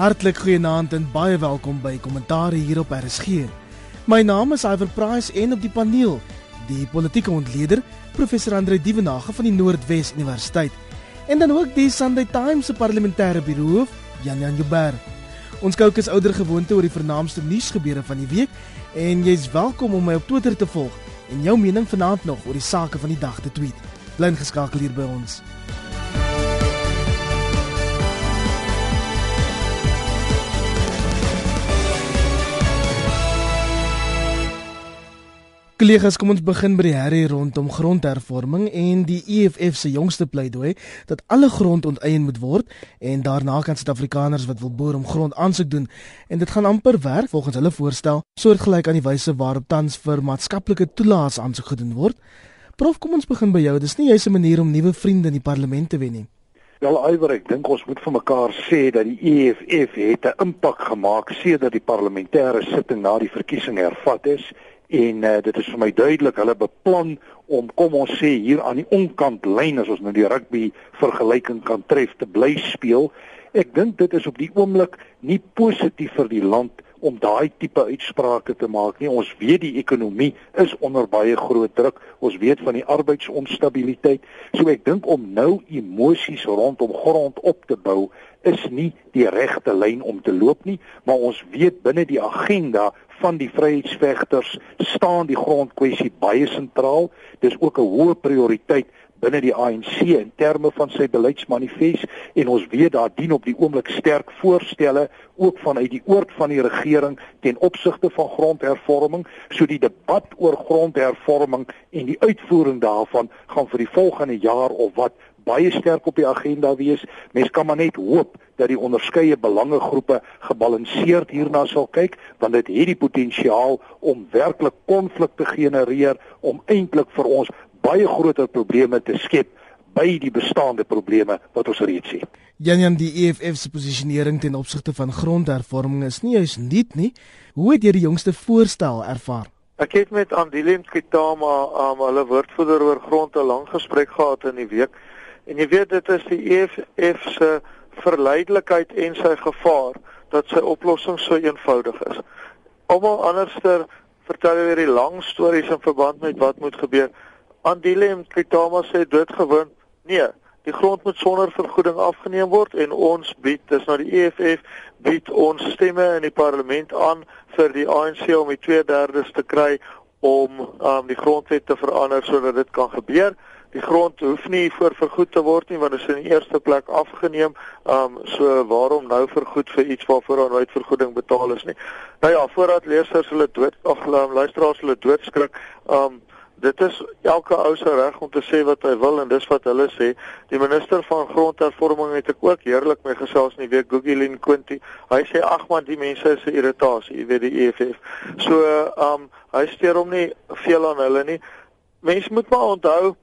Hartlik goeienaand en baie welkom by Kommentaar hier op RSG. My naam is Iver Price en op die paneel die politieke ontleder professor Andre Dievenage van die Noordwes Universiteit en dan ook die Sunday Times se parlementêre biroof Jan Jan Jubber. Ons kyk is ouer gewoonte oor die vernaamste nuusgebeure van die week en jy's welkom om my op Twitter te volg en jou mening vanaand nog oor die sake van die dag te tweet. Bly geskakel hier by ons. Kollegas, kom ons begin by die herrie rondom grondhervorming en die EFF se jongste pleidooi dat alle grond onteien moet word en daarna kan Suid-Afrikaners wat wil boer om grond aansoek doen en dit gaan amper werk volgens hulle voorstel soortgelyk aan die wyse waarop tans vir maatskaplike toelaas aansoek gedoen word. Prof, kom ons begin by jou. Dis nie jy's 'n manier om nuwe vriende in die parlement te wen nie. Wel Iwer, ek dink ons moet vir mekaar sê dat die EFF het 'n impak gemaak sedert die parlementêre sitting na die verkiesing hervat is en uh, dit is vir my duidelik hulle beplan om kom ons sê hier aan die onkant lyn as ons nou die rugby vergelyking kan tref te bly speel. Ek dink dit is op die oomblik nie positief vir die land om daai tipe uitsprake te maak nie. Ons weet die ekonomie is onder baie groot druk. Ons weet van die arbeidsonstabiliteit. So ek dink om nou emosies rondom grond op te bou is nie die regte lyn om te loop nie, maar ons weet binne die agenda van die vryheidsvegters staan die grondkwessie baie sentraal. Dis ook 'n hoë prioriteit binne die ANC in terme van sy beleidsmanifest en ons weet daar dien op die oomblik sterk voorstelle ook vanuit die oord van die regering ten opsigte van grondhervorming so die debat oor grondhervorming en die uitvoering daarvan gaan vir die volgende jaar of wat baie sterk op die agenda wees. Mens kan maar net hoop dat die onderskeie belangegroepe gebalanseerd hierna sal kyk want dit het die potensiaal om werklik konflik te genereer om eintlik vir ons baie groter probleme te skep by die bestaande probleme wat ons reeds het. Janjan die EFF se posisionering ten opsigte van grondhervorming is nie juis nuut nie. Hoe het jy die jongste voorstel ervaar? Ek het met Andilem Kitama, um, hulle woordvoerder oor grond 'n lang gesprek gehad in die week. En jy weet dit is die EFF se verleidelikheid en sy gevaar dat sy oplossing so eenvoudig is. Almal anderster vertel weer die lang stories in verband met wat moet gebeur. Andile en Kitama sê doodgewoon, nee, die grond moet sonder vergoeding afgeneem word en ons bied, dis nou die EFF bied ons stemme in die parlement aan vir die ANC om die 2/3 te kry om um, die grondwet te verander sodat dit kan gebeur die grond hoef nie voor vergoed te word nie want dit is in die eerste plek afgeneem. Ehm um, so waarom nou vergoed vir iets waarvoor aan nooit vergoeding betaal is nie. Nou ja, voordat lesers hulle dood ag luisteraars hulle doodskrik, ehm um, dit is elke ou se reg om te sê wat hy wil en dis wat hulle sê. Die minister van grondhervorming het ek ook heerlik mee gesels in die week Gugilin Quinty. Hy sê ag man die mense is 'n irritasie, jy weet die EFF. So ehm um, hy steur hom nie veel aan hulle nie. Mense moet maar onthou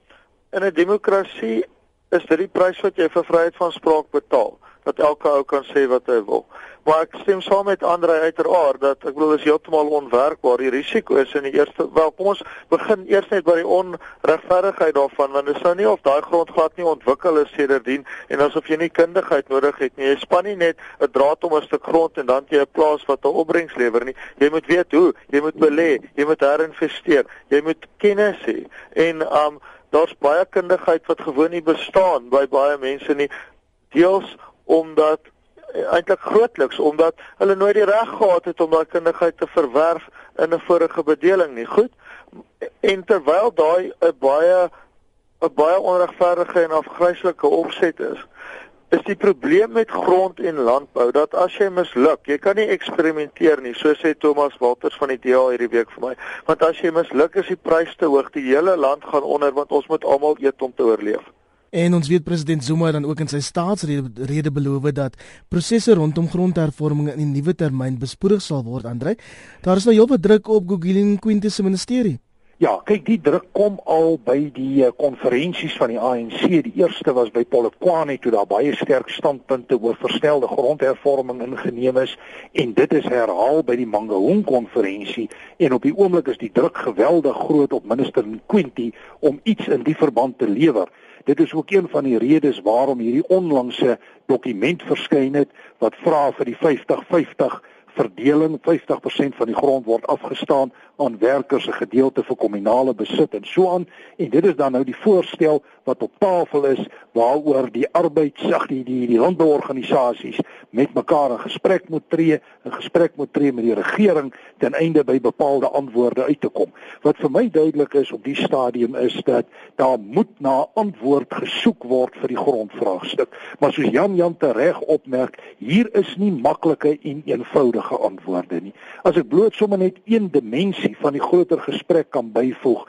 In 'n demokrasie is dit die prys wat jy vir vryheid van spraak betaal, dat elke ou kan sê wat hy wil. Maar ek stem saam met Andre uiteraard dat ek bedoel is heeltemal onwerkbaar. Die risiko is in die eerste wel kom ons begin eers net by die onregverdigheid daarvan want dit sou nie of daai grond glad nie ontwikkel is sedertdien en asof jy nie kundigheid nodig het nie. Jy span nie net 'n draad om 'n stuk grond en dan jy 'n plaas wat 'n opbrengs lewer nie. Jy moet weet hoe, jy moet belê, jy moet herinvesteer, jy moet kennis hê en um daar's baie kundigheid wat gewoon nie bestaan by baie mense nie. Deels omdat eintlik grootliks omdat hulle nooit die reg gehad het om daai kundigheid te verwerf in 'n vorige bedeling nie. Goed. En terwyl daai 'n baie 'n baie onregverdige en afgryslike opset is is die probleem met grond en landbou dat as jy misluk, jy kan nie eksperimenteer nie, so sê Thomas Walters van die DA hierdie week vir my. Want as jy misluk, is die prys te hoog, die hele land gaan onder want ons moet almal eet om te oorleef. En ons weet president Zuma dan ook in sy staatsrede beloof dat prosesse rondom grondhervorming in die nuwe termyn bespoedig sal word, Andre. Daar is nou heelwat druk op Gugilin Quintus se ministerie. Ja, kyk, die druk kom al by die eh, konferensies van die ANC. Die eerste was by Polokwane toe daar baie sterk standpunte oor verstelde grondhervorming ingeneem is en dit is herhaal by die Mangaung konferensie en op die oomblik is die druk geweldig groot op minister Nkwinti om iets in die verband te lewer. Dit is ook een van die redes waarom hierdie onlangse dokument verskyn het wat vra vir die 50-50 verdeling 50% van die grond word afgestaan aan werkers se gedeelte vir kommunale besit en so aan en dit is dan nou die voorstel wat op tafel is waaroor die arbeidsag die die, die landbouorganisasies met mekaar in gesprek moet tree, 'n gesprek moet tree met die regering ten einde by bepaalde antwoorde uit te kom. Wat vir my duidelik is op die stadium is dat daar moet na antwoord gesoek word vir die grondvraagstuk. Maar soos Jan Jan tereg opmerk, hier is nie maklike en eenvoudige antwoorde nie. As ek bloot sommer net een dimensie van die groter gesprek kan byvoeg,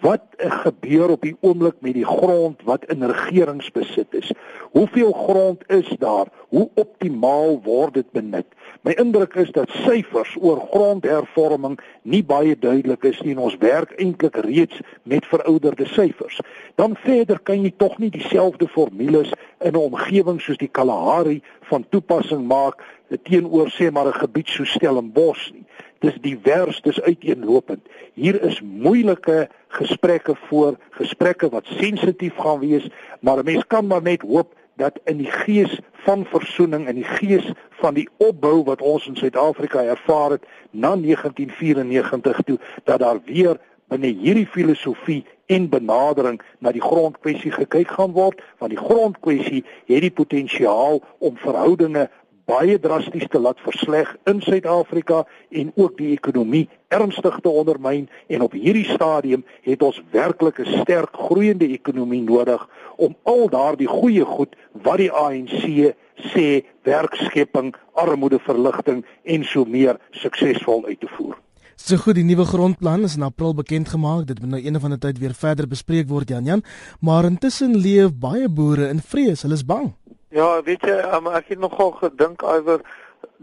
wat gebeur op die oomblik met die grond wat in regeringsbesit is? Hoeveel grond is daar? Hoe optimaal word dit benut? My indruk is dat syfers oor grondhervorming nie baie duidelik is nie en ons werk eintlik reeds met verouderde syfers. Dan verder kan jy tog nie dieselfde formules in 'n omgewing soos die Kalahari van toepassing maak teenoor sê maar 'n gebied so Stellenbosch nie dis divers, dis uiteenlopend. Hier is moeilike gesprekke voor, gesprekke wat sensitief gaan wees, maar 'n mens kan maar net hoop dat in die gees van versoening en die gees van die opbou wat ons in Suid-Afrika ervaar het na 1994 toe dat daar weer binne hierdie filosofie en benadering na die grondkwessie gekyk gaan word want die grondkwessie het die potensiaal om verhoudinge baie drasties te laat versleg in Suid-Afrika en ook die ekonomie ernstig te ondermyn en op hierdie stadium het ons werklik 'n sterk groeiende ekonomie nodig om al daardie goeie goed wat die ANC sê werkskepping, armoedeverligting en so meer suksesvol uit te voer. So goed, die nuwe grondplan is in April bekend gemaak. Dit moet nou eendag van die tyd weer verder bespreek word, Jan Jan, maar intussen leef baie boere in vrees. Hulle is bang. Ja, weet jy, um, ek het nogal gedink oor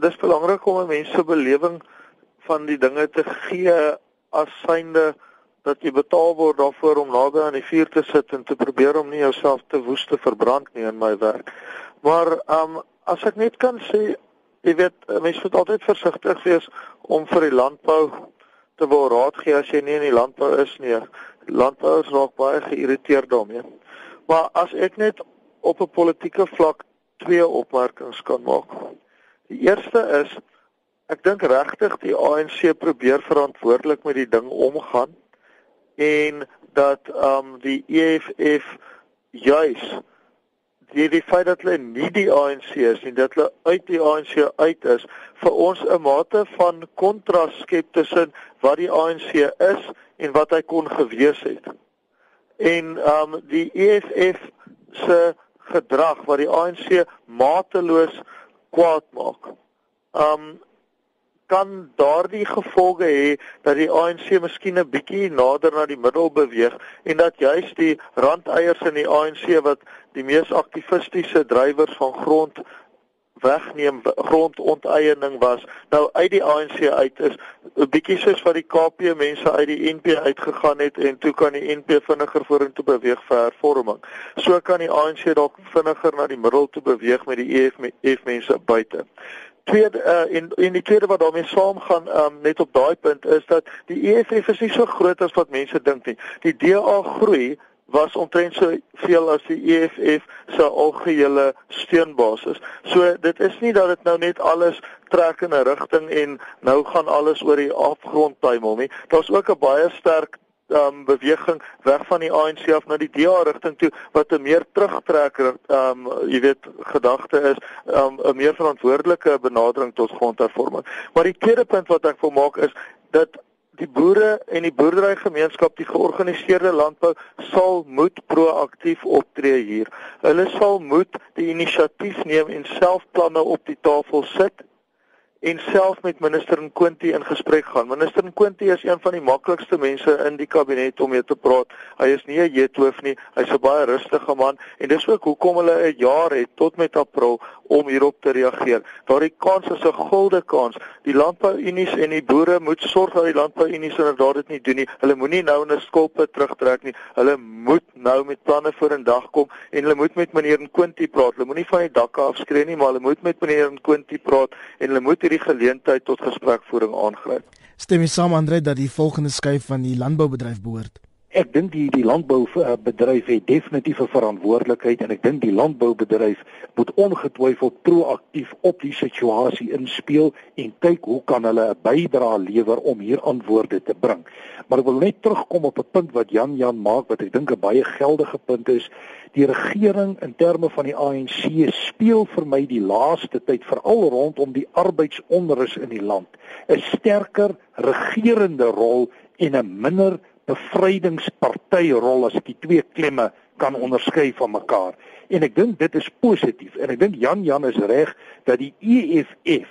dis belangrik om 'n mens se belewing van die dinge te gee as synde dat jy betaal word daarvoor om naby aan die vuur te sit en te probeer om nie jouself te woes te verbrand nie in my werk. Maar um as ek net kan sê, jy weet, mense moet altyd versigtig wees om vir die landbou te wil raad gee as jy nie in die landbou is nie. Landbouers raak baie geïrriteerd daarmee. Maar as ek net op 'n politieke vlak twee opmerkings kan maak. Die eerste is ek dink regtig die ANC probeer verantwoordelik met die ding omgaan en dat ehm um, die EFF juis die die feit dat hulle nie die ANC is nie, dat hulle uit die ANC uit is, vir ons 'n mate van kontras skep tussen wat die ANC is en wat hy kon gewees het. En ehm um, die EFF se gedrag wat die ANC mateloos kwaad maak. Um kan daardie gevolge hê dat die ANC miskien 'n bietjie nader na die middel beweeg en dat juis die randeiers in die ANC wat die mees aktivistiese drywers van grond wegneem grondonteiening was nou uit die ANC uit is 'n bietjie soos wat die KP mense uit die NP uitgegaan het en toe kan die NP vinniger vorentoe beweeg vir hervorming. So kan die ANC dalk vinniger na die middel toe beweeg met die EFF mense buite. Tweede uh, en en die tweede wat daarmee saamgaan um, net op daai punt is dat die EFF is nie so groot as wat mense dink nie. Die DA groei was omtrent so veel as die EFF se algehele steunbasis. So dit is nie dat dit nou net alles trek in 'n rigting en nou gaan alles oor die afgrond tuimel nie. Daar's ook 'n baie sterk um beweging weg van die ANC af na die DA rigting toe wat 'n meer terugtrek um jy weet gedagte is um 'n meer verantwoordelike benadering tot grondhervorming. Maar die tweede punt wat ek wil maak is dat die boere en die boerderygemeenskap die georganiseerde landbou sal moet proaktief optree hier. Hulle sal moet die inisiatief neem en self planne op die tafel sit en self met minister Nkwinti in gesprek gaan. Minister Nkwinti is een van die maklikste mense in die kabinet om mee te praat. Hy is nie 'n jeethoof nie. Hy's 'n baie rustige man en dis ook hoekom hulle 'n jaar het tot met April om hierop te reageer. Daar die kans is 'n gulden kans. Die landbouunies en die boere moet sorg dat die landbouunies inderdaad dit nie doen nie. Hulle moenie nou in 'n skulpe terugtrek nie. Hulle moet nou met planne voor in dag kom en hulle moet met meneer Nkwinti praat. Hulle moenie van die dakke afskree nie, maar hulle moet met meneer Nkwinti praat en hulle moet hierdie geleentheid tot gesprekvoering aangryp. Stem jy saam Andre dat die volgende skuif van die landboubedryf behoort? Ek dink die die landboubedryf het definitief 'n verantwoordelikheid en ek dink die landboubedryf moet ongetwyfeld proaktief op die situasie inspel en kyk hoe kan hulle 'n bydrae lewer om hier antwoorde te bring. Maar ek wil net terugkom op 'n punt wat Jan Jan maak wat ek dink 'n baie geldige punt is. Die regering in terme van die ANC speel vir my die laaste tyd veral rondom die arbeidsonrus in die land 'n sterker regerende rol en 'n minder bevrydingsparty rol as ek die twee klemme kan onderskei van mekaar. En ek dink dit is positief en ek dink Jan Jan is reg dat die EFF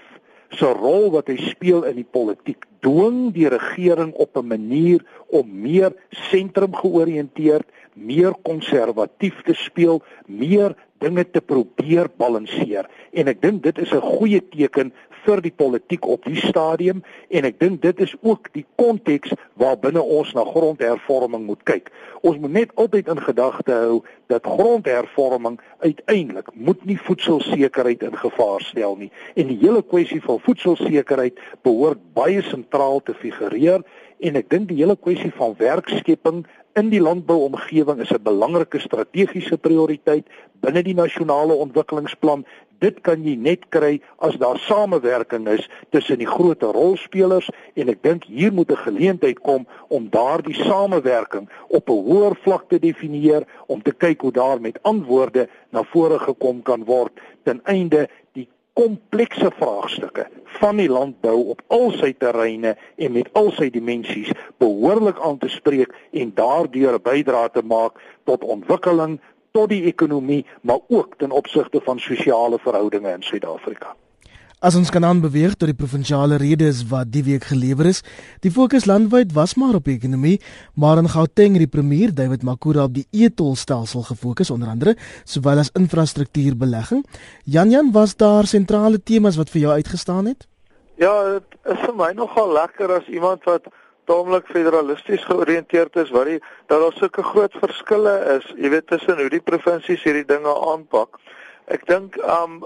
se rol wat hy speel in die politiek dwing die regering op 'n manier om meer sentrum georiënteerd, meer konservatief te speel, meer dinge te probeer balanseer. En ek dink dit is 'n goeie teken vir die politiek op die stadium en ek dink dit is ook die konteks waarbinne ons na grondhervorming moet kyk. Ons moet net altyd in gedagte hou dat grondhervorming uiteindelik moet nie voedselsekerheid in gevaar stel nie en die hele kwessie van voedselsekerheid behoort baie sentraal te figureer en ek dink die hele kwessie van werkskepping in die landbouomgewing is 'n belangrike strategiese prioriteit binne die nasionale ontwikkelingsplan. Dit kan jy net kry as daar samewerking is tussen die groot rolspelers en ek dink hier moet 'n geleentheid kom om daardie samewerking op 'n hoër vlak te definieer om te kyk hoe daar met antwoorde na vore gekom kan word ten einde komplekse vraagstukke van die landbou op al sy terreine en met al sy dimensies behoorlik aan te spreek en daardeur 'n bydrae te maak tot ontwikkeling, tot die ekonomie, maar ook ten opsigte van sosiale verhoudinge in Suid-Afrika. As ons kan aanbeweeg tot die provinsiale redes wat die week gelewer is, die fokus landwyd was maar op ekonomie, maar in Gauteng het die premier David Makura op die e-tolstelsel gefokus onder andere, sowel as infrastruktuurbelegging. Jan Jan, was daar sentrale temas wat vir jou uitgestaan het? Ja, dit is vir my nogal lekker as iemand wat taamlik federalisties georiënteerd is wat die dat daar sulke groot verskille is, jy weet tussen hoe die provinsies hierdie dinge aanpak. Ek dink um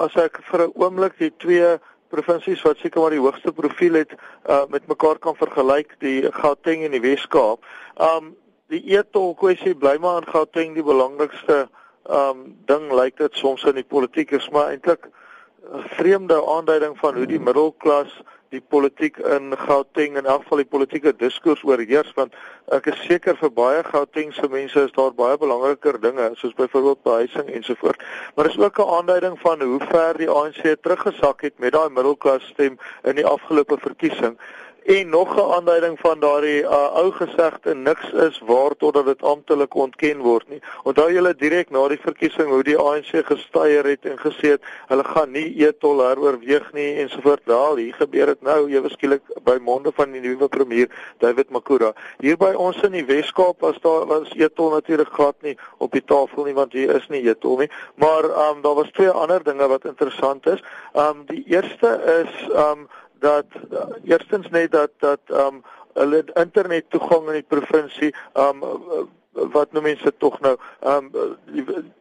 as ek vir 'n oomblik die twee provinsies wat seker maar die hoogste profiel het uh met mekaar kan vergelyk, die Gauteng en die Wes-Kaap. Um die etol kwessie bly maar in Gauteng die belangrikste um ding lyk dit soms in die politiek is maar eintlik 'n vreemde aanduiding van hoe die middelklas die politiek in Gauteng en in elk geval die politieke diskurs oorheers want ek is seker vir baie Gautengse mense is daar baie belangriker dinge soos byvoorbeeld behuising ensovoorts. Maar is ook 'n aanduiding van hoe ver die ANC teruggesak het met daai middelklas stem in die afgelope verkiesing En nog 'n aanduiding van daardie uh, ou gesegde niks is waar totdat dit amptelik ontken word nie. Onthou julle direk na die verkiesing hoe die ANC gestuier het en gesê het hulle gaan nie etol heroorweeg nie ensovoorts. Wel, hier gebeur dit nou ewe skielik by monde van die nuwe premier David Makura. Hier by ons in die Wes-Kaap was daar was etol natuurlik glad nie op die tafel nie want hier is nie etol nie. Maar ehm um, daar was twee ander dinge wat interessant is. Ehm um, die eerste is ehm um, dat uh, eerstens net dat dat ehm um, hulle internet toegang in die provinsie ehm um, wat nou mense tog nou ehm um,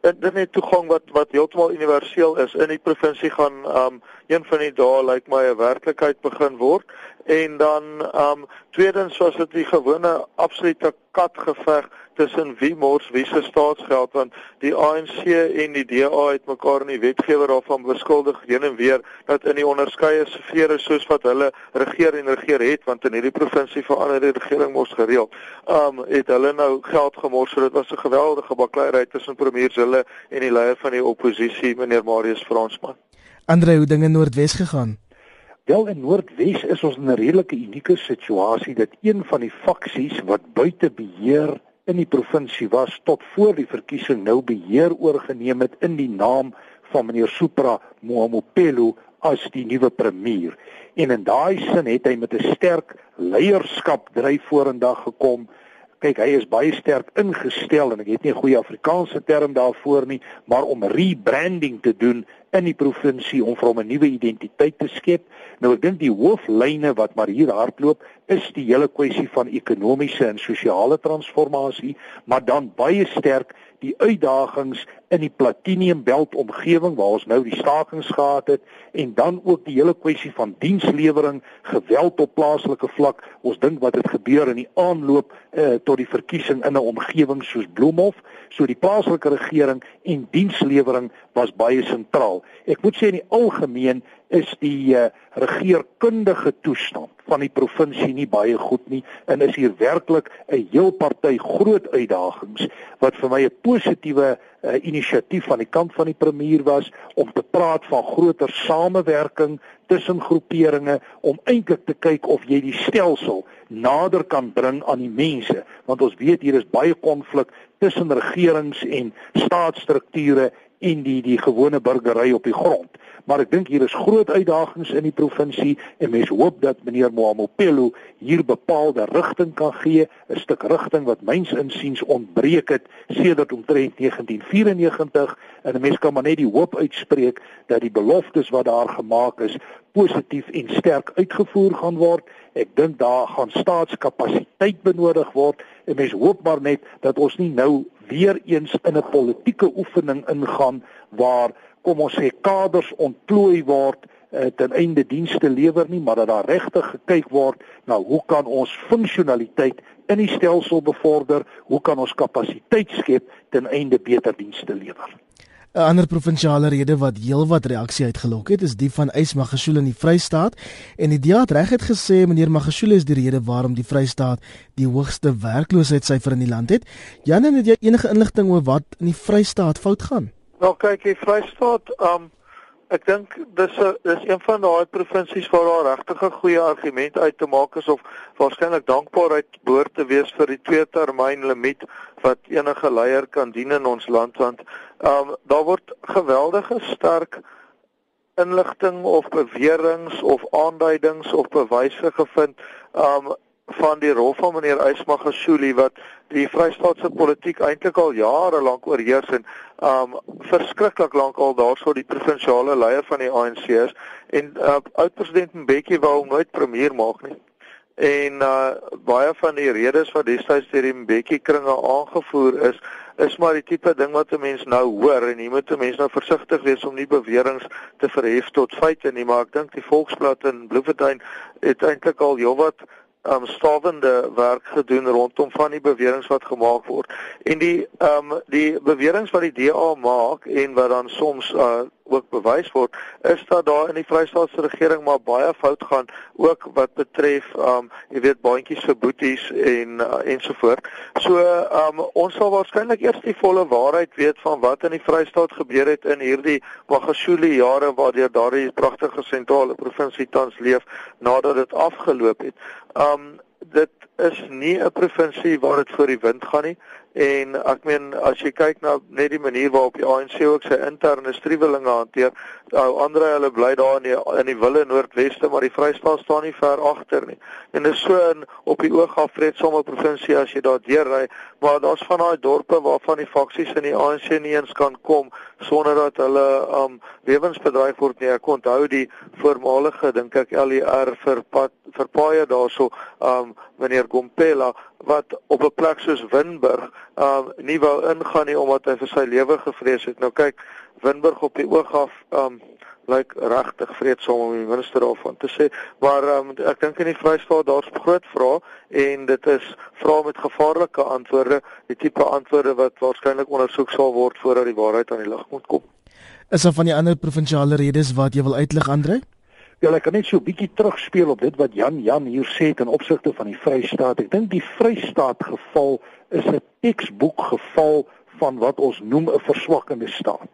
internet toegang wat wat heeltemal universeel is in die provinsie gaan ehm um, een van die dae lyk like my 'n werklikheid begin word en dan ehm um, tweedens was dit die gewone absolute katgeveg tussen wie mors wie se staatsgeld want die ANC en die DA het mekaar in die wetgewer daarvan beskuldig heen en weer dat in die onderskeie sfere soos wat hulle regeer en regeer het want in hierdie provinsie verander die regering mos gereeld. Um het hulle nou geld gemors so dit was 'n geweldige bakleierery tussen premier Zille en die leier van die oppositie meneer Marius Fransman. Andre, hoe dinge Noordwes gegaan? Wel in Noordwes is ons in 'n redelike unieke situasie dat een van die faksies wat buite beheer in die provinsie was tot voor die verkiesing nou beheer oorgeneem het in die naam van meneer Supra Mohamopelo as die nuwe premier. En in daai sin het hy met 'n sterk leierskap dryf vorendag gekom. Kyk, hy is baie sterk ingestel en ek het nie 'n goeie Afrikaanse term daarvoor nie, maar om rebranding te doen in die provinsie om vir hom 'n nuwe identiteit te skep. Nou ek dink die hooflyne wat maar hier hardloop is die hele kwessie van ekonomiese en sosiale transformasie, maar dan baie sterk die uitdagings in die Platinum-belt omgewing waar ons nou die stakings gehad het en dan ook die hele kwessie van dienslewering, geweld op plaaslike vlak. Ons dink wat het gebeur in die aanloop uh, tot die verkiesing in 'n omgewing soos Bloemhof, so die plaaslike regering en dienslewering was baie sentraal. Ek moet sê in die algemeen is die uh, regeerkundige toestand van die provinsie nie baie goed nie en is hier werklik 'n heel party groot uitdagings wat vir my 'n positiewe uh, inisiatief van die kant van die premier was om te praat van groter samewerking tussen groeperinge om eintlik te kyk of jy die stelsel nader kan bring aan die mense want ons weet hier is baie konflik tussen regerings en staatsstrukture en die die gewone burgery op die grond. Maar ek dink hier is groot uitdagings in die provinsie en mense hoop dat meneer Mohamopelo hier bepaalde rigting kan gee, 'n stuk rigting wat myns insiens ontbreek het sedert omtrent 1994 en 'n mens kan maar net die hoop uitspreek dat die beloftes wat daar gemaak is positief en sterk uitgevoer gaan word. Ek dink daar gaan staatskapasiteit benodig word en mense hoop maar net dat ons nie nou weer eens in 'n politieke oefening ingaan waar kom ons sê kaders ontplooi word uh, ten einde dienste lewer nie maar dat daar regtig gekyk word na hoe kan ons funksionaliteit in die stelsel bevorder hoe kan ons kapasiteit skep ten einde beter dienste lewer 'n ander provinsiale rede wat heelwat reaksie uitgelok het, is die van Ys Magashule in die Vrystaat en die DA het reguit gesê meneer Magashule is die rede waarom die Vrystaat die hoogste werkloosheidssyfer in die land het. Jan, het jy enige inligting oor wat in die Vrystaat fout gaan? Nou kyk, die Vrystaat, um ek dink dis 'n dis een van daai provinsies waar daar regtig 'n goeie argument uit te maak is of waarskynlik dankbaarheid behoort te wees vir die twee termyn limiet wat enige leier kan dien in ons land want um daar word geweldige sterk inligting of beweringe of aanduidings of bewyse gevind um van die rol van meneer Ysmagashuli wat die Vrystaatse politiek eintlik al jare lank oorheers en um verskriklik lank al daarso die provinsiale leier van die ANC is en uh, oud president Mbeki wou hom nooit premier maak nie. En uh baie van die redes wat destyds deur die Mbeki kringe aangevoer is is maar die tipe ding wat 'n mens nou hoor en jy moet 'n mens nou versigtig wees om nie beweringe te verhef tot feite nie maar ek dink die Volksblad in Bloemfontein het eintlik al heelwat um stawende werk gedoen rondom van die beweringe wat gemaak word. En die um die beweringe wat die DA maak en wat dan soms uh ook bewys word is dat daar in die Vrystaatse regering maar baie fout gaan ook wat betref um jy weet baantjies vir boeties en uh, ensovoort. So um ons sal waarskynlik eers die volle waarheid weet van wat in die Vrystaat gebeur het in hierdie Magashule jare waardeur daardie pragtige sentrale provinsie tans leef nadat dit afgeloop het. Um dit is nie 'n provinsie waar dit voor die wind gaan nie en ek meen as jy kyk na net die manier waarop die ANC ook sy interne striwelinge hanteer, ou ander hulle bly daar in die in die wille noordweste, maar die Vrystaat staan nie ver agter nie. En dit is so in op die oog af vredesame provinsie as jy daar deurry, maar daar's van daai dorpe waarvan die faksies in die ANC nie eens kan kom sonder dat hulle um lewensbedreig word nie. Ek onthou die voormalige dink ek LER vir pad vir paaie daarso um meneer Gompela wat op 'n plek soos Winburg um nie wou ingaan nie omdat hy vir sy lewe gevrees het. Nou kyk, Winburg op die oog af um lyk regtig vreedsaam om die minister daarvan te sê, maar um, ek dink in die Vrystaat daar's groot vrae en dit is vrae met gevaarlike antwoorde, die tipe antwoorde wat waarskynlik ondersoek sal word voordat die waarheid aan die lig moet kom. Is daar van die ander provinsiale redes wat jy wil uitlig, Andre? Ja, ek kan net so 'n bietjie terugspeel op dit wat Jan Jan hier sê ten opsigte van die Vrystaat. Ek dink die Vrystaat geval is 'n teksboek geval van wat ons noem 'n verswakkende staat.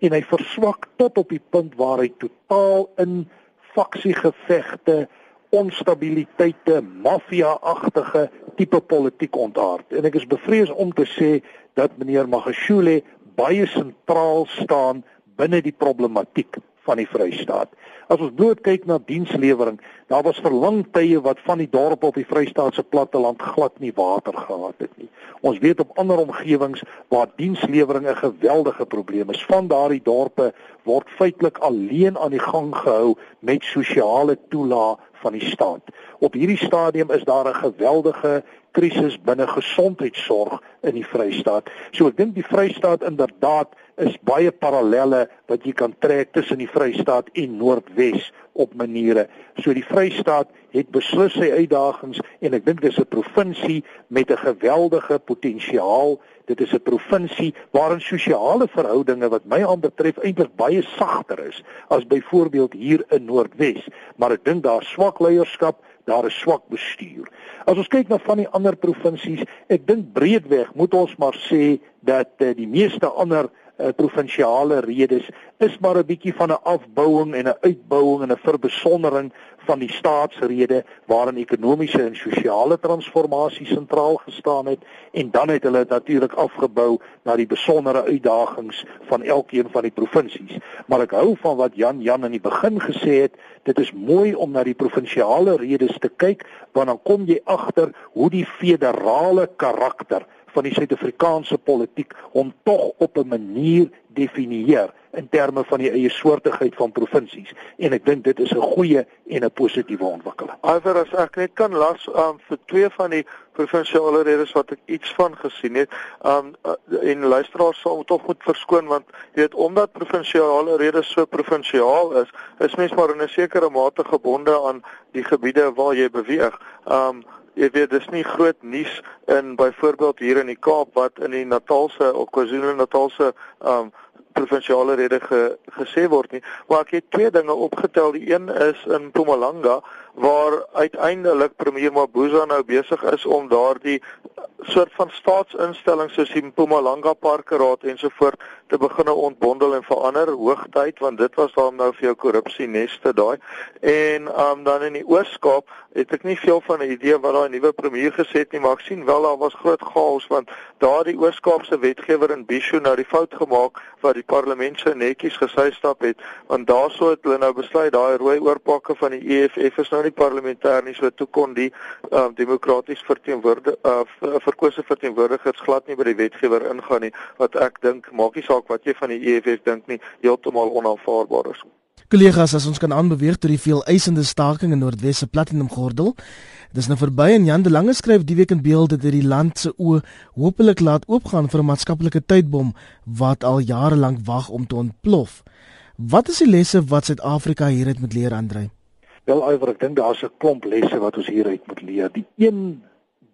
En hy verswak tot op die punt waar hy totaal in faksiegevegte, onstabiliteite, maffia-agtige tipe politiek ontaard. En ek is bevrees om te sê dat meneer Magashule baie sentraal staan binne die problematiek van die Vrystaat. As ons bloot kyk na dienslewering, daar was vir lang tye wat van die dorpe op die Vrystaat se platteland glad nie water gehad het nie. Ons weet op ander omgewings waar dienslewering 'n geweldige probleem is. Van daardie dorpe word feitelik alleen aan die gang gehou met sosiale toelaag van die staat. Op hierdie stadium is daar 'n geweldige krisis binne gesondheidsorg in die Vrystaat. So ek dink die Vrystaat inderdaad is baie parallelle wat jy kan trek tussen die Vrystaat en Noordwes op maniere. So die Vrystaat het beslis sy uitdagings en ek dink dis 'n provinsie met 'n geweldige potensiaal. Dit is 'n provinsie waarin sosiale verhoudinge wat my aanbetref eintlik baie sagter is as byvoorbeeld hier in Noordwes, maar ek dink daar swak leierskap daar is swak bestuur. As ons kyk na van die ander provinsies, ek dink breedweg moet ons maar sê dat uh, die meeste ander uh, provinsiale redes is maar 'n bietjie van 'n afbouing en 'n uitbouing en 'n verbesondering van die staatsrede waarin ekonomiese en sosiale transformasie sentraal gestaan het en dan het hulle natuurlik afgebou na die besondere uitdagings van elkeen van die provinsies. Maar ek hou van wat Jan Jan in die begin gesê het, dit is mooi om na die provinsiale redes te kyk want dan kom jy agter hoe die federale karakter van die Suid-Afrikaanse politiek hom tog op 'n manier definieer in terme van die eie soortigheid van provinsies en ek dink dit is 'n goeie en 'n positiewe ontwikkeling. Alhoewel as ek net kan las um, vir twee van die provinsiale redes wat ek iets van gesien het, um en luisteraars sal tog moet verskoon want jy weet omdat provinsiale redes so provinsiaal is, is mens maar in 'n sekere mate gebonde aan die gebiede waar jy beweeg. Um jy weet dis nie groot nuus in byvoorbeeld hier in die Kaap wat in die Natalse of KwaZulu-Natalse um provinsiale rede ge, gesê word nie. Maar ek het twee dinge opgetel. Die een is in Mpumalanga waar uiteindelik premier Mabuza nou besig is om daardie soort van staatsinstellings soos die Mpumalanga Parkeraad ensovoort te begine ontbondel en verander hoogtyd want dit was daar nou vir jou korrupsie neste daai. En um, dan in die Oos-Kaap het ek nie veel van 'n idee wat daai nuwe premier gesê het nie maar ek sien wel daar was groot chaos want daardie Oos-Kaapse wetgewer in Bisho nou die fout gemaak wat die parlement so netjies gesy stap het. Want daaroor het hulle nou besluit daai rooi oorpakke van die EFF is nou nie parlementêr nie so toe kon die um, demokraties verteenwoordig uh, verkose verteenwoordigers glad nie by die wetgewer ingaan nie wat ek dink maak nie saak wat jy van die EFF dink nie heeltemal onaanvaarbaar is. Kollegas, as ons kan aanbeweeg tot die veel eisende staking in Noordwes se Platinum Gordel. Dis nou verby en Jan de Lange skryf die week in beeld dat die land se oë hopelik laat oopgaan vir 'n maatskaplike tydbom wat al jare lank wag om te ontplof. Wat is die lesse wat Suid-Afrika hieruit moet leer, Andrej? Wel iwer ek dink daar's 'n klomp lesse wat ons hieruit moet leer. Die een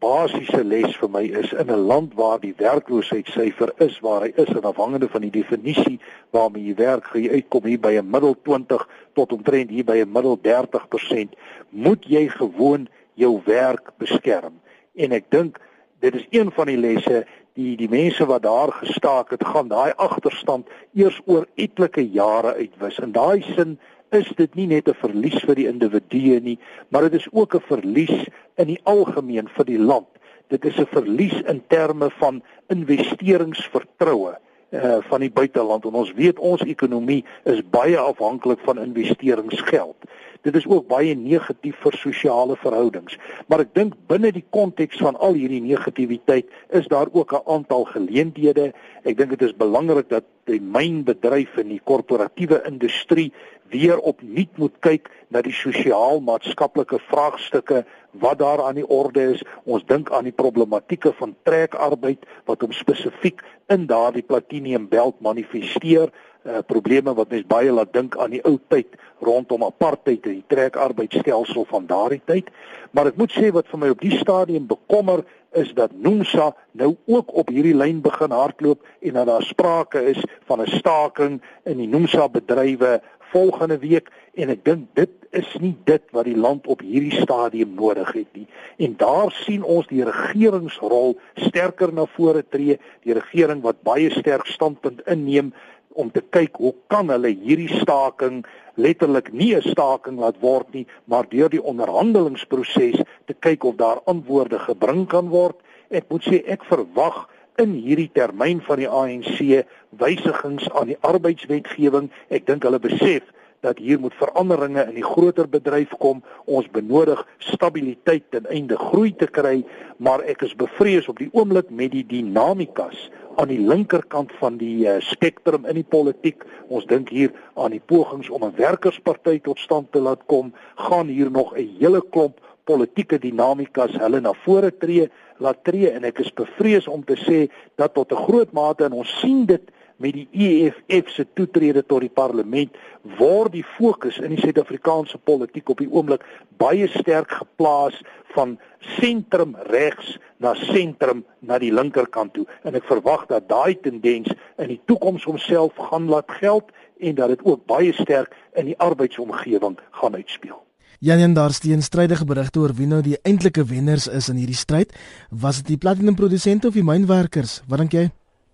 basiese les vir my is in 'n land waar die werkloosheidssyfer is waar hy is en afhangende van die definisie waarmee jy werk, gaan jy uitkom hier by 'n middel 20 tot omtrent hier by 'n middel 30%, moet jy gewoon jou werk beskerm. En ek dink dit is een van die lesse die die mense wat daar gestaak het, gaan daai agterstand eers oor etlike jare uitwis. In daai sin is dit nie net 'n verlies vir die individue nie, maar dit is ook 'n verlies in die algemeen vir die land. Dit is 'n verlies in terme van investeringsvertroue uh van die buiteland en ons weet ons ekonomie is baie afhanklik van investeringsgeld. Dit is ook baie negatief vir sosiale verhoudings. Maar ek dink binne die konteks van al hierdie negativiteit is daar ook 'n aantal geleenthede. Ek dink dit is belangrik dat die mynbedryf en die korporatiewe industrie weer opnuut moet kyk na die sosiaal-maatskaplike vraagstukke wat daar aan die orde is. Ons dink aan die problematieke van trekarbeid wat hom spesifiek in daardie Platinum Belt manifesteer, uh, probleme wat mens baie laat dink aan die ou tyd rondom apartheid en die trekarbeidstelsel van daardie tyd. Maar ek moet sê wat vir my op die stadium bekommer is dat Nomsa nou ook op hierdie lyn begin hardloop en dat daar sprake is van 'n staking in die Nomsa bedrywe volgende week en ek dink dit is nie dit wat die land op hierdie stadium nodig het nie. En daar sien ons die regeringsrol sterker na vore tree, die regering wat baie sterk standpunt inneem om te kyk hoe kan hulle hierdie staking letterlik nie 'n staking laat word nie, maar deur die onderhandelingsproses te kyk of daar antwoorde gebring kan word. Ek moet sê ek verwag in hierdie termyn van die ANC wysigings aan die arbeidswetgewing. Ek dink hulle besef dat hier moet veranderinge in die groter bedryf kom. Ons benodig stabiliteit ten einde groei te kry, maar ek is bevrees op die oomblik met die dinamikas aan die linkerkant van die uh, spektrum in die politiek. Ons dink hier aan die pogings om 'n werkersparty tot stand te laat kom, gaan hier nog 'n hele klomp politieke dinamikas hulle na vore tree, laat tree en ek is bevrees om te sê dat tot 'n groot mate en ons sien dit met die EFF se toetrede tot die parlement word die fokus in die Suid-Afrikaanse politiek op die oomblik baie sterk geplaas van sentrum regs na sentrum na die linkerkant toe en ek verwag dat daai tendens in die toekoms homself gaan laat geld en dat dit ook baie sterk in die arbeidsomgewing gaan uitspeel. Janjan daar steen strydige berigte oor wie nou die eintlike wenners is in hierdie stryd. Was dit die platinum produsente of die mynwerkers? Wat dink jy?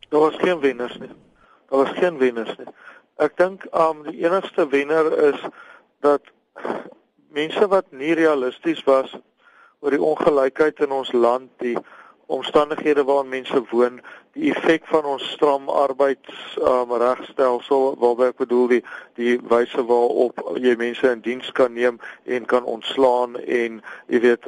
Daar was geen wenners nie. Daar was geen wenners nie. Ek dink um die enigste wenner is dat mense wat nie realisties was oor die ongelykheid in ons land, die omstandighede waarin mense woon, die effek van ons stram arbeids um, regstelsel waarby ek bedoel die die wyse waarop jy mense in diens kan neem en kan ontslaan en jy weet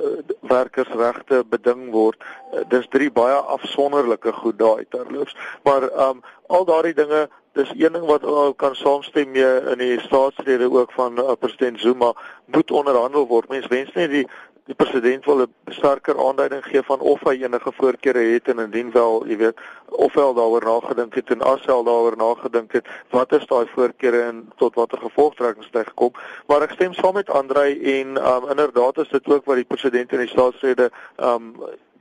werkersregte beding word. Dis drie baie afsonderlike goed daai terloops. Maar um al daardie dinge dis een ding wat uh, kan saamstem mee in die staatsrede ook van uh, president Zuma moet onderhandel word. Mense wens nie die die president wil 'n sterker aanduiding gee van of hy enige voorkeure het en indien wel, jy weet, of hy daaroor nagedink het en as hy daaroor nagedink het, wat is daai voorkeure en tot watter gevolgtrekkings het hy gekom? Maar ek stem saam met Andrei en um, inderdaad is dit ook wat die president in die staatsrede um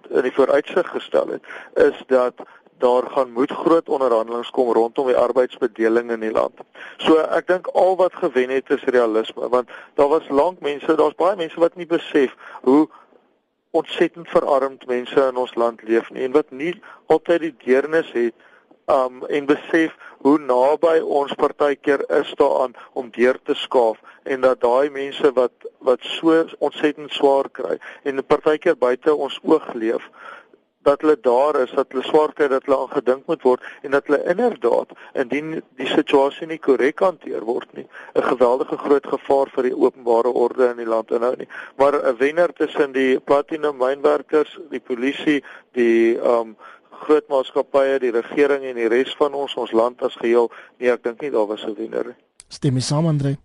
in die vooruitsig gestel het, is dat daar gaan moet groot onderhandelinge kom rondom die arbeidsbedeling in die land. So ek dink al wat gewen het is realisme want daar was lank mense, daar's baie mense wat nie besef hoe ontsettend verarmd mense in ons land leef nie en wat nie altyd die deernis het um en besef hoe naby ons partykeer is daaraan om deur te skaaf en dat daai mense wat wat so ontsettend swaar kry en partykeer buite ons oog leef dat hulle daar is dat hulle swaar kry dat hulle aangedink moet word en dat hulle inderdaad indien die situasie nie korrek hanteer word nie 'n geweldige groot gevaar vir die openbare orde in die land inhou nie. Maar 'n wenner tussen die platinum mynwerkers die polisie die um groot maatskappye die regering en die res van ons ons land as geheel nee ek dink nie daar was 'n wenner nie. Stem jy saam Andre?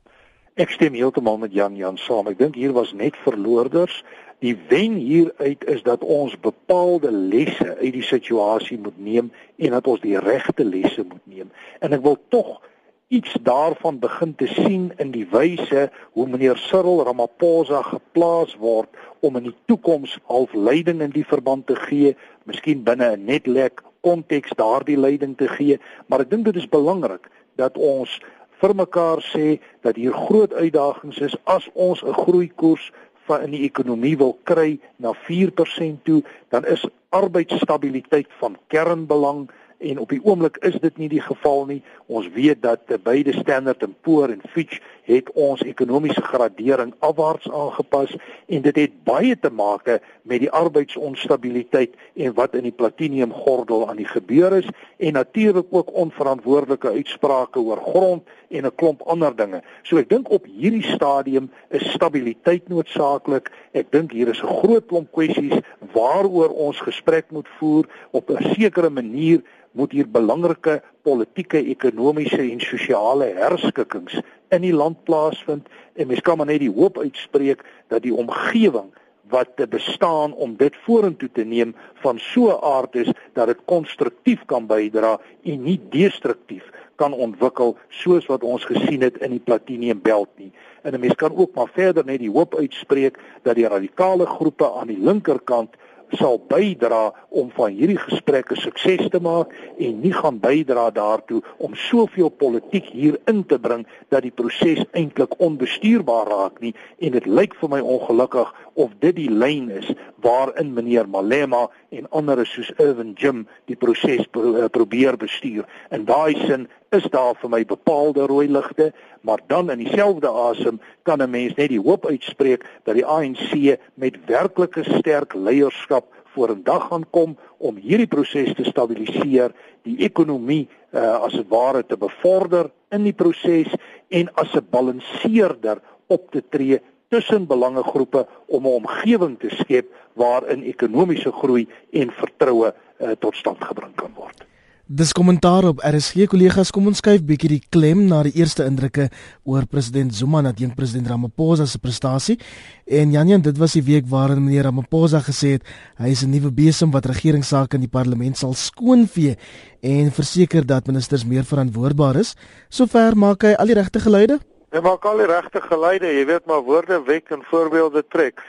Ek stem heeltemal met Jan Jan saam. Ek dink hier was net verloorders Die wen hieruit is dat ons bepaalde lesse uit die situasie moet neem en dat ons die regte lesse moet neem. En ek wil tog iets daarvan begin te sien in die wyse hoe meneer Cyril Ramaphosa geplaas word om in die toekoms half leiding in die verband te gee, miskien binne 'n netlek konteks daardie leiding te gee, maar ek dink dit is belangrik dat ons vir mekaar sê dat hier groot uitdagings is as ons 'n groeikoers van in die ekonomie wil kry na 4% toe, dan is arbeidsstabiliteit van kernbelang en op die oomblik is dit nie die geval nie. Ons weet dat beide Standard & Poor en Fitch het ons ekonomiese gradering afwaarts aangepas en dit het baie te maak met die arbeidsonstabiliteit en wat in die platinum gordel aan die gebeur is en natuurlik ook onverantwoordelike uitsprake oor grond en 'n klomp ander dinge. So ek dink op hierdie stadium is stabiliteit noodsaaklik. Ek dink hier is 'n groot klomp kwessies waaroor ons gesprek moet voer op 'n sekere manier moet hier belangrike politieke, ekonomiese en sosiale herskikkings in die land plaasvind en mens kan maar net die hoop uitspreek dat die omgewing wat te bestaan om dit vorentoe te neem van so 'n aard is dat dit konstruktief kan bydra en nie destruktief kan ontwikkel soos wat ons gesien het in die Platinum Belt nie. En 'n mens kan ook maar verder net die hoop uitspreek dat die radikale groepe aan die linkerkant sal bydra om van hierdie gesprekke sukses te maak en nie gaan bydra daartoe om soveel politiek hier in te bring dat die proses eintlik onbestuurbaar raak nie. En dit lyk vir my ongelukkig of dit die lyn is waarin meneer Malema en ander soos Irvin Jim die proses pro eh, probeer bestuur. In daai sin is daar vir my bepaalde rooi ligte, maar dan in dieselfde asem kan 'n mens net die hoop uitspreek dat die ANC met werklike sterk leierskap vorendag gaan kom om hierdie proses te stabiliseer, die ekonomie uh, as dit ware te bevorder in die proses en as 'n balanseerder op te tree tussen belangegroepe om 'n omgewing te skep waarin ekonomiese groei en vertroue uh, tot stand gebring kan word. Dis kommentaar op RSG kollegas kom ons skuif bietjie die klem na die eerste indrukke oor president Zuma en adjunk president Ramaphosa se prestasie. En Janjan, dit was die week waarin meneer Ramaphosa gesê het hy is 'n nuwe besem wat regeringsake in die parlement sal skoonvee en verseker dat ministers meer verantwoordbaar is. Sover maak hy al die regte geluide? Hy maak al die regte geluide, jy weet maar woorde wek en voorbeelde trek.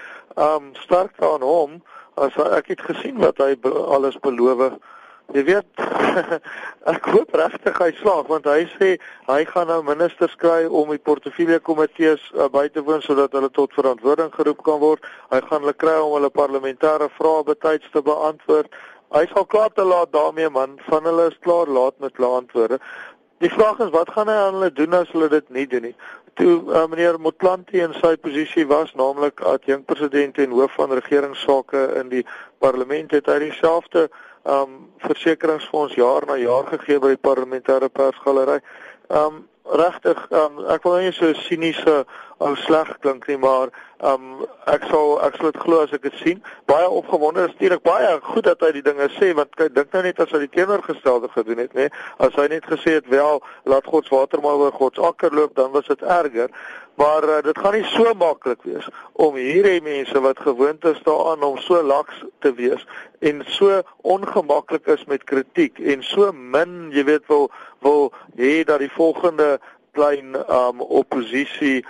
Um sterk aan hom as ek het gesien wat hy alles beloof Jy weet ek hoop regtig hy slaag want hy sê hy gaan nou ministers kry om die portefeulje komitees uh, by te woon sodat hulle tot verantwoording geroep kan word. Hy gaan hulle kry om hulle parlementêre vrae betyds te beantwoord. Hy sal klaar te laat daarmee man, van hulle is klaar laat met hulle antwoorde. Die vraag is wat gaan hy aan hulle doen as hulle dit nie doen nie? Toe uh, meneer Motlanti in sy posisie was, naamlik adjunk president en hoof van regeringsake in die parlement het hy dieselfde um versekeringsfonds jaar na jaar gegee by die parlementêre persgalery. Um regtig um ek wil nie so siniese ou sleg klink nie, maar um ek sal ek sal dit glo as ek dit sien. Baie opgewonde is natuurlik baie goed dat hy die dinge sê want kyk dink nou net as hy die teenoorgestelde gedoen het, nê? As hy net gesê het wel laat God se water maar oor God se akker loop, dan was dit erger. Maar uh, dit gaan nie so maklik wees om hierdie mense wat gewoond is daaraan om so laks te wees en so ongemaklik is met kritiek en so min, jy weet, wil wil hê dat die volgende klein um oppositie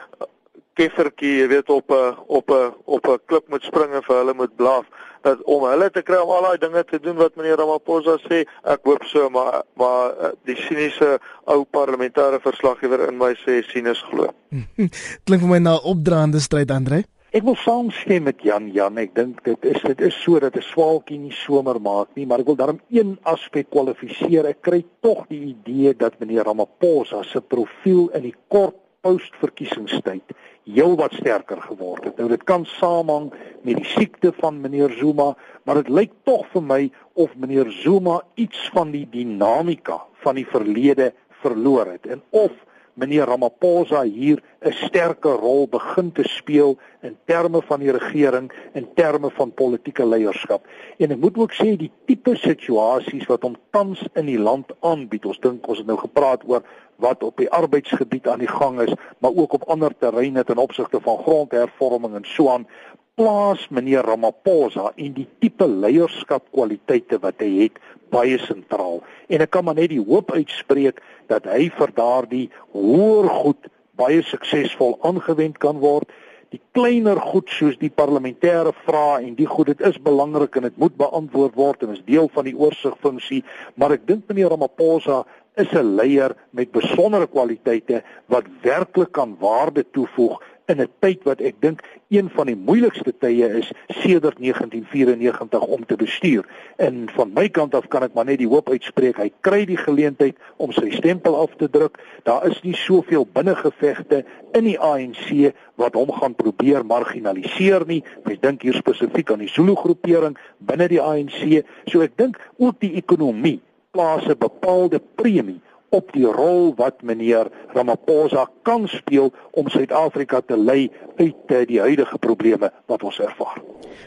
keffertjie, jy weet op 'n op 'n op 'n klip moet spring en vir hulle moet blaf dat om hulle te kry om al daai dinge te doen wat meneer Ramaphosa sê, ek hoop so, maar maar eh, die siniese ou parlementêre verslaggewer in my sê sinus glo. Klink vir my na opdraande stryd, Andre. Ek wil saamstem met Jan Jan. Ek dink dit is dit is so dat 'n swaalkie nie somer maak nie, maar ek wil daarom een aspek kwalifiseer. Ek kry tog die idee dat meneer Ramaphosa se profiel in die kort postverkiesingstyd heelwat sterker geword het. Nou dit kan samehang met die siekte van meneer Zuma, maar dit lyk tog vir my of meneer Zuma iets van die dinamika van die verlede verloor het en of meneer Ramaphosa hier 'n sterker rol begin te speel in terme van die regering en terme van politieke leierskap. En ek moet ook sê die tipe situasies wat hom tans in die land aanbied, ons dink ons het nou gepraat oor wat op die arbeidsgebied aan die gang is, maar ook op ander terreine ten opsigte van grondhervorming en so aan plaas meneer Ramaphosa en die tipe leierskapkwaliteite wat hy het baie sentraal. En ek kan maar net die hoop uitspreek dat hy vir daardie hoër goed baie suksesvol aangewend kan word. Die kleiner goed soos die parlementêre vrae en die goed dit is belangrik en dit moet beantwoord word en is deel van die oorsigfunksie, maar ek dink meneer Ramaphosa is 'n leier met besondere kwaliteite wat werklik kan waarde toevoeg in 'n tyd wat ek dink een van die moeilikste tye is sedert 1994 om te bestuur. En van my kant af kan ek maar net die hoop uitspreek hy kry die geleentheid om sy stempel af te druk. Daar is nie soveel binnengevegte in die ANC wat hom gaan probeer marginaliseer nie. Ek dink hier spesifiek aan die Zulu groepering binne die ANC. So ek dink ook die ekonomie plaas 'n bepaalde premie op die rol wat meneer Ramaphosa kan speel om Suid-Afrika te lei uit eh, die huidige probleme wat ons ervaar.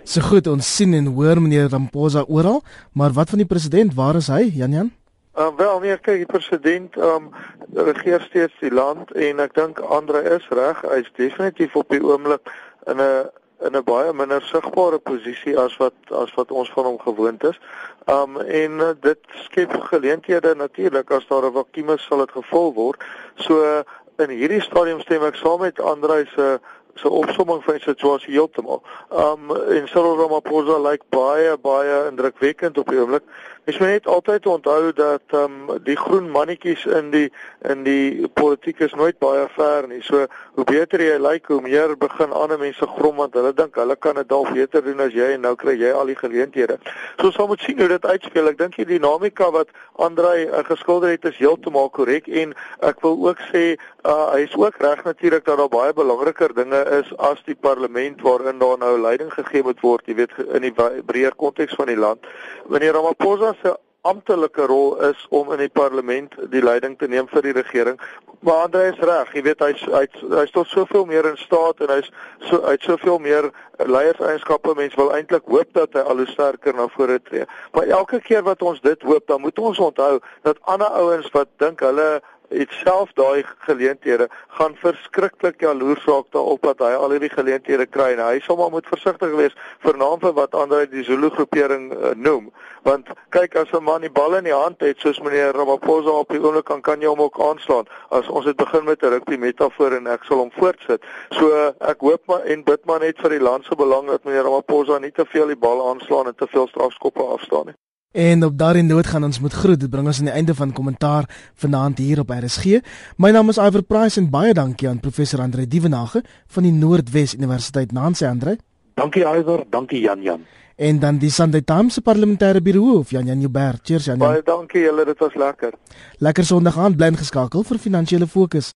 So goed, ons sien en hoor meneer Ramaphosa oral, maar wat van die president? Waar is hy, Jan Jan? Uh, wel, nee, kyk, die president um regeer steeds die land en ek dink Andre is reg, hy's definitief op die oomblik in 'n in 'n baie minder sigbare posisie as wat as wat ons van hom gewoond is. Um en uh, dit skep geleenthede natuurlik as daar 'n vakuum is sal dit gevul word. So uh, in hierdie stadium stem ek saam met Andrei se se opsomming van die situasie heeltemal. Um en Cyril Ramaphosa lyk baie baie indrukwekkend op die oomblik. Ek moet net altyd onthou dat ehm um, die groen mannetjies in die in die politiek is nooit baie ver nie. So hoe beter jy lyk, hoe meer begin ander mense grom want hulle dink hulle kan dit dalk beter doen as jy en nou kry jy al die geleenthede. So ons moet sien hoe dit uitspeel. Ek dink die dinamika wat Andrei uh, geskilder het is heeltemal korrek en ek wil ook sê uh, hy is ook reg natuurlik dat daar baie belangriker dinge is as die parlement waarin daar nou leiding gegee moet word, jy weet in die breër konteks van die land. Wanneer Ramaphosa se amptelike rol is om in die parlement die leiding te neem vir die regering. Maar Andre is reg, jy weet hy's hy's hy's tot soveel meer in staat en hy's so hy't soveel meer leierseienskappe. Mense wil eintlik hoop dat hy al hoe sterker na vore tree. Maar elke keer wat ons dit hoop, dan moet ons onthou dat ander ouens wat dink hulle het self daai geleenthede gaan verskriklik jaloers raak daarop dat hy al hierdie geleenthede kry en hy sal maar moet versigtig wees vernaam vir wat ander uit die Zulu groepering uh, noem. Want kyk as 'n man die bal in die hand het soos meneer Ramaphosa op die oomblik kan kan jy hom ook aanslaan. As ons het begin met 'n rugby metafoor en ek sal hom voortsit. So ek hoop maar en bid maar net vir die land se belang dat meneer Ramaphosa nie te veel die bal aanslaan en te veel strafskoppe afstaan nie En op daardie noot gaan ons moet groet. Dit bring ons aan die einde van kommentaar vanaand hier op RSG. My naam is Iver Price en baie dankie aan professor Andre Dievenage van die Noordwes Universiteit Nancy Andre. Dankie Iver, dankie Jan Jan. En dan die Sunday Times se parlementêre biroof Jan Jan Joubert. Cheers Jan. Baie dankie julle, dit was lekker. Lekker Sondag aand bly ingeskakel vir finansiële fokus.